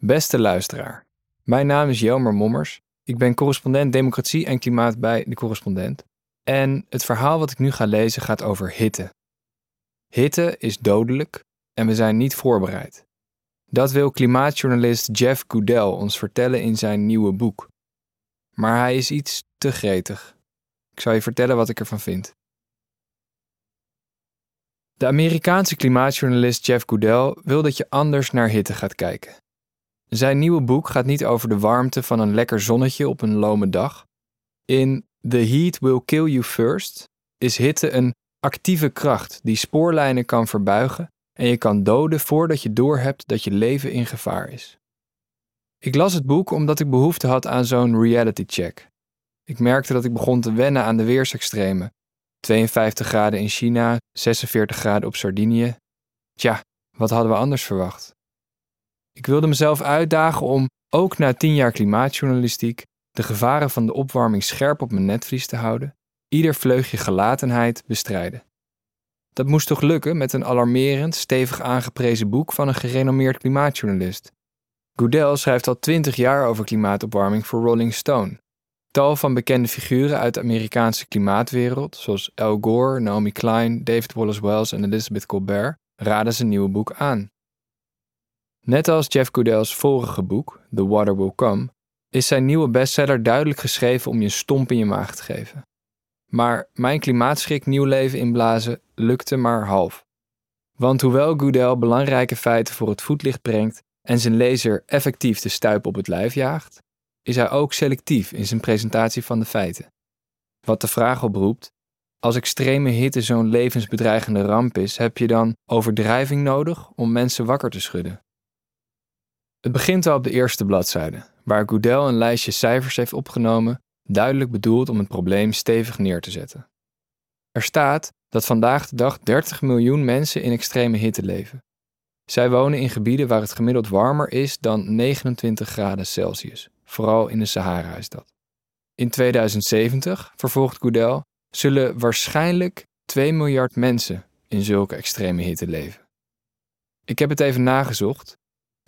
Beste luisteraar, mijn naam is Jelmer Mommers. Ik ben correspondent Democratie en Klimaat bij De Correspondent. En het verhaal wat ik nu ga lezen gaat over hitte. Hitte is dodelijk en we zijn niet voorbereid. Dat wil klimaatjournalist Jeff Goodell ons vertellen in zijn nieuwe boek. Maar hij is iets te gretig. Ik zal je vertellen wat ik ervan vind. De Amerikaanse klimaatjournalist Jeff Goodell wil dat je anders naar hitte gaat kijken. Zijn nieuwe boek gaat niet over de warmte van een lekker zonnetje op een lome dag. In The Heat Will Kill You First is hitte een actieve kracht die spoorlijnen kan verbuigen en je kan doden voordat je doorhebt dat je leven in gevaar is. Ik las het boek omdat ik behoefte had aan zo'n reality check. Ik merkte dat ik begon te wennen aan de weersextremen. 52 graden in China, 46 graden op Sardinië. Tja, wat hadden we anders verwacht? Ik wilde mezelf uitdagen om, ook na tien jaar klimaatjournalistiek, de gevaren van de opwarming scherp op mijn netvlies te houden, ieder vleugje gelatenheid bestrijden. Dat moest toch lukken met een alarmerend, stevig aangeprezen boek van een gerenommeerd klimaatjournalist. Goodell schrijft al twintig jaar over klimaatopwarming voor Rolling Stone. Tal van bekende figuren uit de Amerikaanse klimaatwereld, zoals Al Gore, Naomi Klein, David Wallace Wells en Elizabeth Colbert, raden zijn nieuwe boek aan. Net als Jeff Goodell's vorige boek, The Water Will Come, is zijn nieuwe bestseller duidelijk geschreven om je stomp in je maag te geven. Maar mijn klimaatschrik nieuw leven inblazen lukte maar half. Want hoewel Goodell belangrijke feiten voor het voetlicht brengt en zijn lezer effectief de stuip op het lijf jaagt, is hij ook selectief in zijn presentatie van de feiten. Wat de vraag oproept: als extreme hitte zo'n levensbedreigende ramp is, heb je dan overdrijving nodig om mensen wakker te schudden? Het begint al op de eerste bladzijde, waar Goodell een lijstje cijfers heeft opgenomen, duidelijk bedoeld om het probleem stevig neer te zetten. Er staat dat vandaag de dag 30 miljoen mensen in extreme hitte leven. Zij wonen in gebieden waar het gemiddeld warmer is dan 29 graden Celsius, vooral in de Sahara is dat. In 2070, vervolgt Goodell, zullen waarschijnlijk 2 miljard mensen in zulke extreme hitte leven. Ik heb het even nagezocht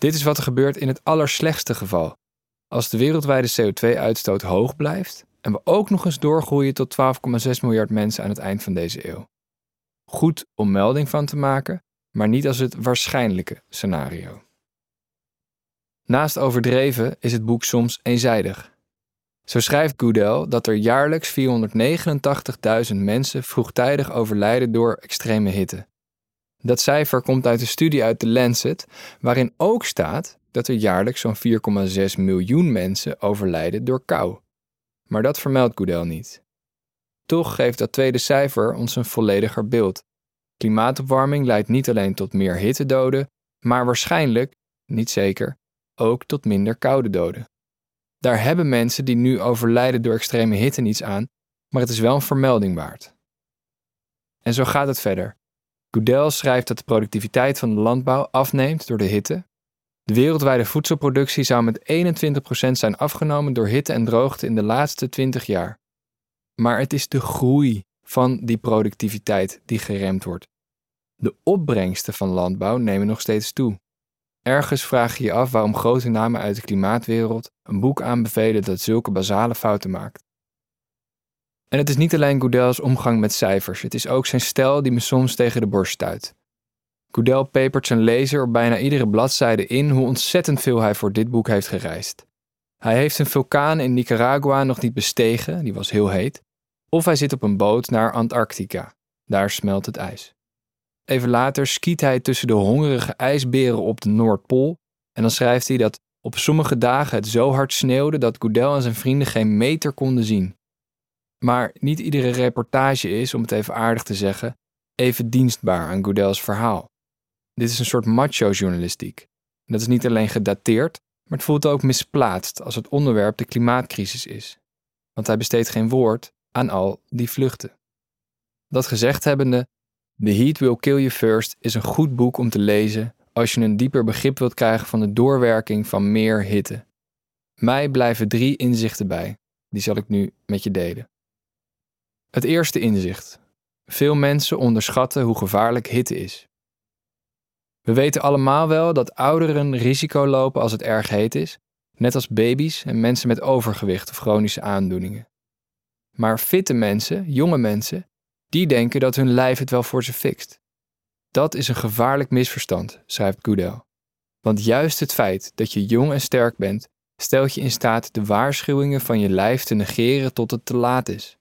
dit is wat er gebeurt in het allerslechtste geval. Als de wereldwijde CO2-uitstoot hoog blijft en we ook nog eens doorgroeien tot 12,6 miljard mensen aan het eind van deze eeuw. Goed om melding van te maken, maar niet als het waarschijnlijke scenario. Naast overdreven is het boek soms eenzijdig. Zo schrijft Goodell dat er jaarlijks 489.000 mensen vroegtijdig overlijden door extreme hitte. Dat cijfer komt uit een studie uit de Lancet, waarin ook staat dat er jaarlijks zo'n 4,6 miljoen mensen overlijden door kou. Maar dat vermeldt Goodell niet. Toch geeft dat tweede cijfer ons een vollediger beeld. Klimaatopwarming leidt niet alleen tot meer hittedoden, maar waarschijnlijk, niet zeker, ook tot minder koude doden. Daar hebben mensen die nu overlijden door extreme hitte niets aan, maar het is wel een vermelding waard. En zo gaat het verder. Goodell schrijft dat de productiviteit van de landbouw afneemt door de hitte. De wereldwijde voedselproductie zou met 21% zijn afgenomen door hitte en droogte in de laatste 20 jaar. Maar het is de groei van die productiviteit die geremd wordt. De opbrengsten van landbouw nemen nog steeds toe. Ergens vraag je je af waarom grote namen uit de klimaatwereld een boek aanbevelen dat zulke basale fouten maakt. En het is niet alleen Goodell's omgang met cijfers, het is ook zijn stijl die me soms tegen de borst stuit. Goodell pepert zijn lezer op bijna iedere bladzijde in hoe ontzettend veel hij voor dit boek heeft gereisd. Hij heeft een vulkaan in Nicaragua nog niet bestegen, die was heel heet, of hij zit op een boot naar Antarctica, daar smelt het ijs. Even later skiet hij tussen de hongerige ijsberen op de Noordpool en dan schrijft hij dat op sommige dagen het zo hard sneeuwde dat Goodell en zijn vrienden geen meter konden zien. Maar niet iedere reportage is, om het even aardig te zeggen, even dienstbaar aan Goodell's verhaal. Dit is een soort macho-journalistiek. Dat is niet alleen gedateerd, maar het voelt ook misplaatst als het onderwerp de klimaatcrisis is. Want hij besteedt geen woord aan al die vluchten. Dat gezegd hebbende, The Heat Will Kill You First is een goed boek om te lezen als je een dieper begrip wilt krijgen van de doorwerking van meer hitte. Mij blijven drie inzichten bij, die zal ik nu met je delen. Het eerste inzicht. Veel mensen onderschatten hoe gevaarlijk hitte is. We weten allemaal wel dat ouderen risico lopen als het erg heet is, net als baby's en mensen met overgewicht of chronische aandoeningen. Maar fitte mensen, jonge mensen, die denken dat hun lijf het wel voor ze fixt. Dat is een gevaarlijk misverstand, schrijft Goodell. Want juist het feit dat je jong en sterk bent, stelt je in staat de waarschuwingen van je lijf te negeren tot het te laat is.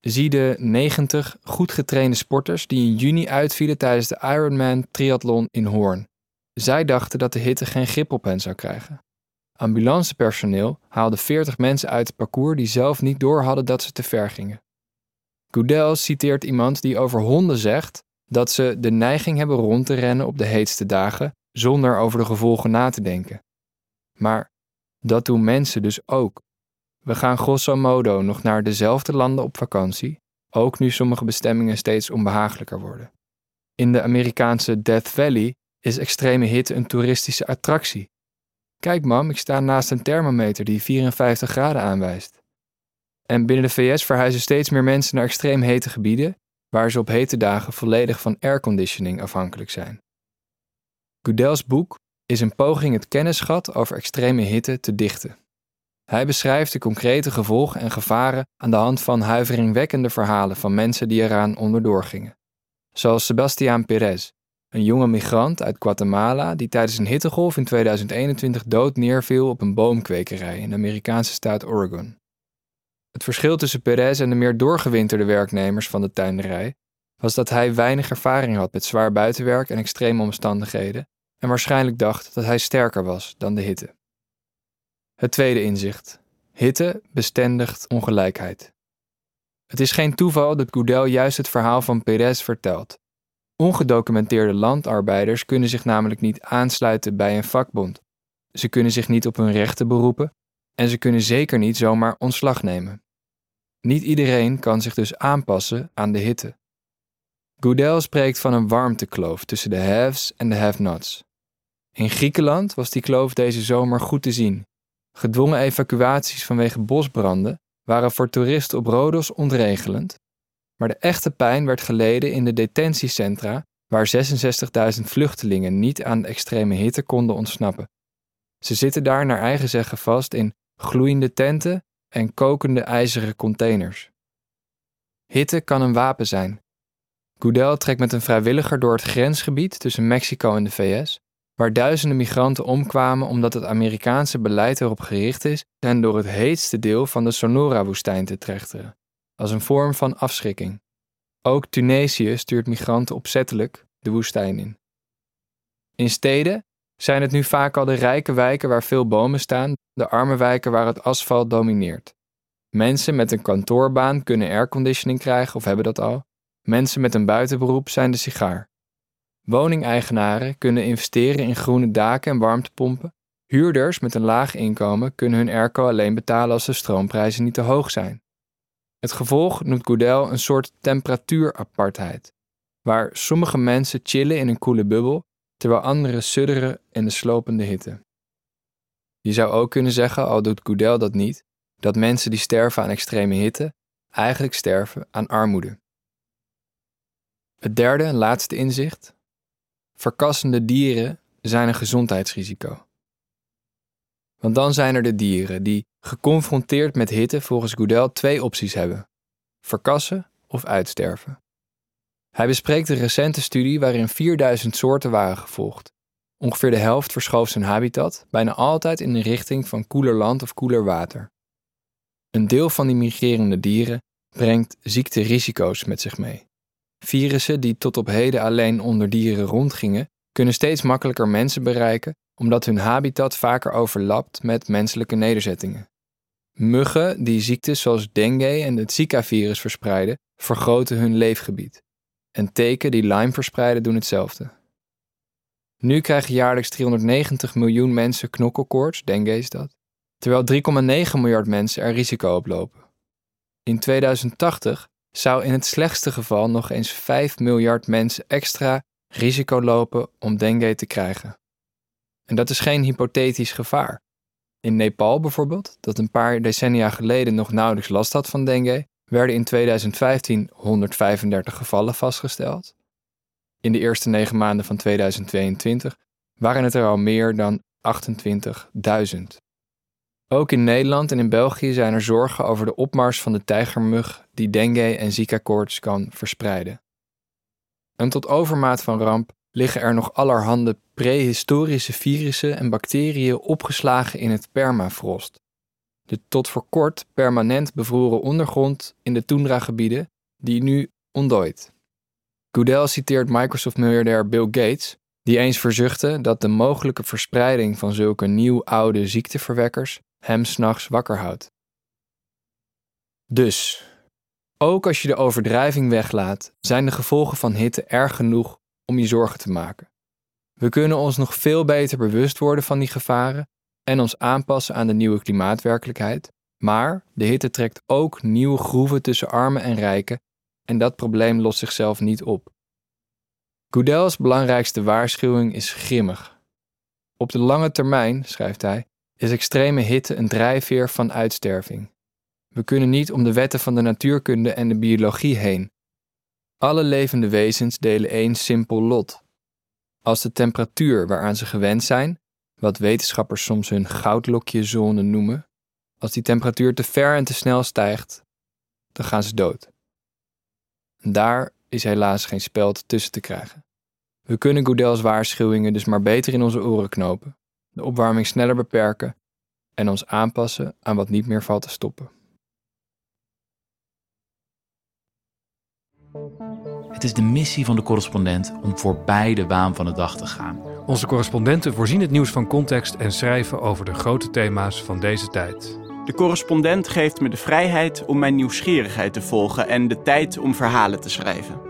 Zie de 90 goed getrainde sporters die in juni uitvielen tijdens de Ironman triathlon in Hoorn. Zij dachten dat de hitte geen grip op hen zou krijgen. Ambulancepersoneel haalde 40 mensen uit het parcours die zelf niet door hadden dat ze te ver gingen. Goodell citeert iemand die over honden zegt dat ze de neiging hebben rond te rennen op de heetste dagen zonder over de gevolgen na te denken. Maar dat doen mensen dus ook. We gaan grosso modo nog naar dezelfde landen op vakantie, ook nu sommige bestemmingen steeds onbehagelijker worden. In de Amerikaanse Death Valley is extreme hitte een toeristische attractie. Kijk mam, ik sta naast een thermometer die 54 graden aanwijst. En binnen de VS verhuizen steeds meer mensen naar extreem hete gebieden, waar ze op hete dagen volledig van airconditioning afhankelijk zijn. Goodell's boek is een poging het kennisgat over extreme hitte te dichten. Hij beschrijft de concrete gevolgen en gevaren aan de hand van huiveringwekkende verhalen van mensen die eraan onderdoor gingen. Zoals Sebastián Perez, een jonge migrant uit Guatemala die tijdens een hittegolf in 2021 dood neerviel op een boomkwekerij in de Amerikaanse staat Oregon. Het verschil tussen Perez en de meer doorgewinterde werknemers van de tuinderij was dat hij weinig ervaring had met zwaar buitenwerk en extreme omstandigheden en waarschijnlijk dacht dat hij sterker was dan de hitte. Het tweede inzicht. Hitte bestendigt ongelijkheid. Het is geen toeval dat Goodell juist het verhaal van Perez vertelt. Ongedocumenteerde landarbeiders kunnen zich namelijk niet aansluiten bij een vakbond. Ze kunnen zich niet op hun rechten beroepen en ze kunnen zeker niet zomaar ontslag nemen. Niet iedereen kan zich dus aanpassen aan de hitte. Goodell spreekt van een warmtekloof tussen de haves en de have-nots. In Griekenland was die kloof deze zomer goed te zien. Gedwongen evacuaties vanwege bosbranden waren voor toeristen op Rodos ontregelend, maar de echte pijn werd geleden in de detentiecentra waar 66.000 vluchtelingen niet aan de extreme hitte konden ontsnappen. Ze zitten daar naar eigen zeggen vast in gloeiende tenten en kokende ijzeren containers. Hitte kan een wapen zijn. Goodell trekt met een vrijwilliger door het grensgebied tussen Mexico en de VS waar duizenden migranten omkwamen omdat het Amerikaanse beleid erop gericht is hen door het heetste deel van de Sonora-woestijn te trechteren, als een vorm van afschrikking. Ook Tunesië stuurt migranten opzettelijk de woestijn in. In steden zijn het nu vaak al de rijke wijken waar veel bomen staan, de arme wijken waar het asfalt domineert. Mensen met een kantoorbaan kunnen airconditioning krijgen of hebben dat al. Mensen met een buitenberoep zijn de sigaar. Woningeigenaren kunnen investeren in groene daken en warmtepompen. Huurders met een laag inkomen kunnen hun airco alleen betalen als de stroomprijzen niet te hoog zijn. Het gevolg noemt Goodell een soort temperatuurapartheid, waar sommige mensen chillen in een koele bubbel, terwijl anderen sudderen in de slopende hitte. Je zou ook kunnen zeggen, al doet Goodell dat niet, dat mensen die sterven aan extreme hitte eigenlijk sterven aan armoede. Het derde en laatste inzicht Verkassende dieren zijn een gezondheidsrisico. Want dan zijn er de dieren die, geconfronteerd met hitte, volgens Goodell twee opties hebben: verkassen of uitsterven. Hij bespreekt een recente studie waarin 4000 soorten waren gevolgd. Ongeveer de helft verschoof zijn habitat, bijna altijd in de richting van koeler land of koeler water. Een deel van die migrerende dieren brengt ziekterisico's met zich mee. Virussen die tot op heden alleen onder dieren rondgingen, kunnen steeds makkelijker mensen bereiken omdat hun habitat vaker overlapt met menselijke nederzettingen. Muggen die ziektes zoals dengue en het Zika-virus verspreiden, vergroten hun leefgebied. En teken die Lyme verspreiden doen hetzelfde. Nu krijgen jaarlijks 390 miljoen mensen knokkelkoorts, dengue is dat, terwijl 3,9 miljard mensen er risico op lopen. In 2080 zou in het slechtste geval nog eens 5 miljard mensen extra risico lopen om dengue te krijgen. En dat is geen hypothetisch gevaar. In Nepal bijvoorbeeld, dat een paar decennia geleden nog nauwelijks last had van dengue, werden in 2015 135 gevallen vastgesteld. In de eerste negen maanden van 2022 waren het er al meer dan 28.000. Ook in Nederland en in België zijn er zorgen over de opmars van de tijgermug die dengue en Zika-koorts kan verspreiden. En tot overmaat van ramp liggen er nog allerhande prehistorische virussen en bacteriën opgeslagen in het permafrost. De tot voor kort permanent bevroren ondergrond in de toendragebieden die nu ontdooit. Goodell citeert Microsoft-miljardair Bill Gates, die eens verzuchtte dat de mogelijke verspreiding van zulke nieuw-oude ziekteverwekkers hem s'nachts wakker houdt. Dus, ook als je de overdrijving weglaat, zijn de gevolgen van hitte erg genoeg om je zorgen te maken. We kunnen ons nog veel beter bewust worden van die gevaren en ons aanpassen aan de nieuwe klimaatwerkelijkheid, maar de hitte trekt ook nieuwe groeven tussen armen en rijken en dat probleem lost zichzelf niet op. Goodell's belangrijkste waarschuwing is grimmig. Op de lange termijn, schrijft hij, is extreme hitte een drijfveer van uitsterving. We kunnen niet om de wetten van de natuurkunde en de biologie heen. Alle levende wezens delen één simpel lot. Als de temperatuur waaraan ze gewend zijn, wat wetenschappers soms hun goudlokjezone noemen, als die temperatuur te ver en te snel stijgt, dan gaan ze dood. Daar is helaas geen speld tussen te krijgen. We kunnen Goodell's waarschuwingen dus maar beter in onze oren knopen, de opwarming sneller beperken en ons aanpassen aan wat niet meer valt te stoppen. Het is de missie van de correspondent om voorbij de waan van de dag te gaan. Onze correspondenten voorzien het nieuws van context en schrijven over de grote thema's van deze tijd. De correspondent geeft me de vrijheid om mijn nieuwsgierigheid te volgen en de tijd om verhalen te schrijven.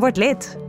Word lid.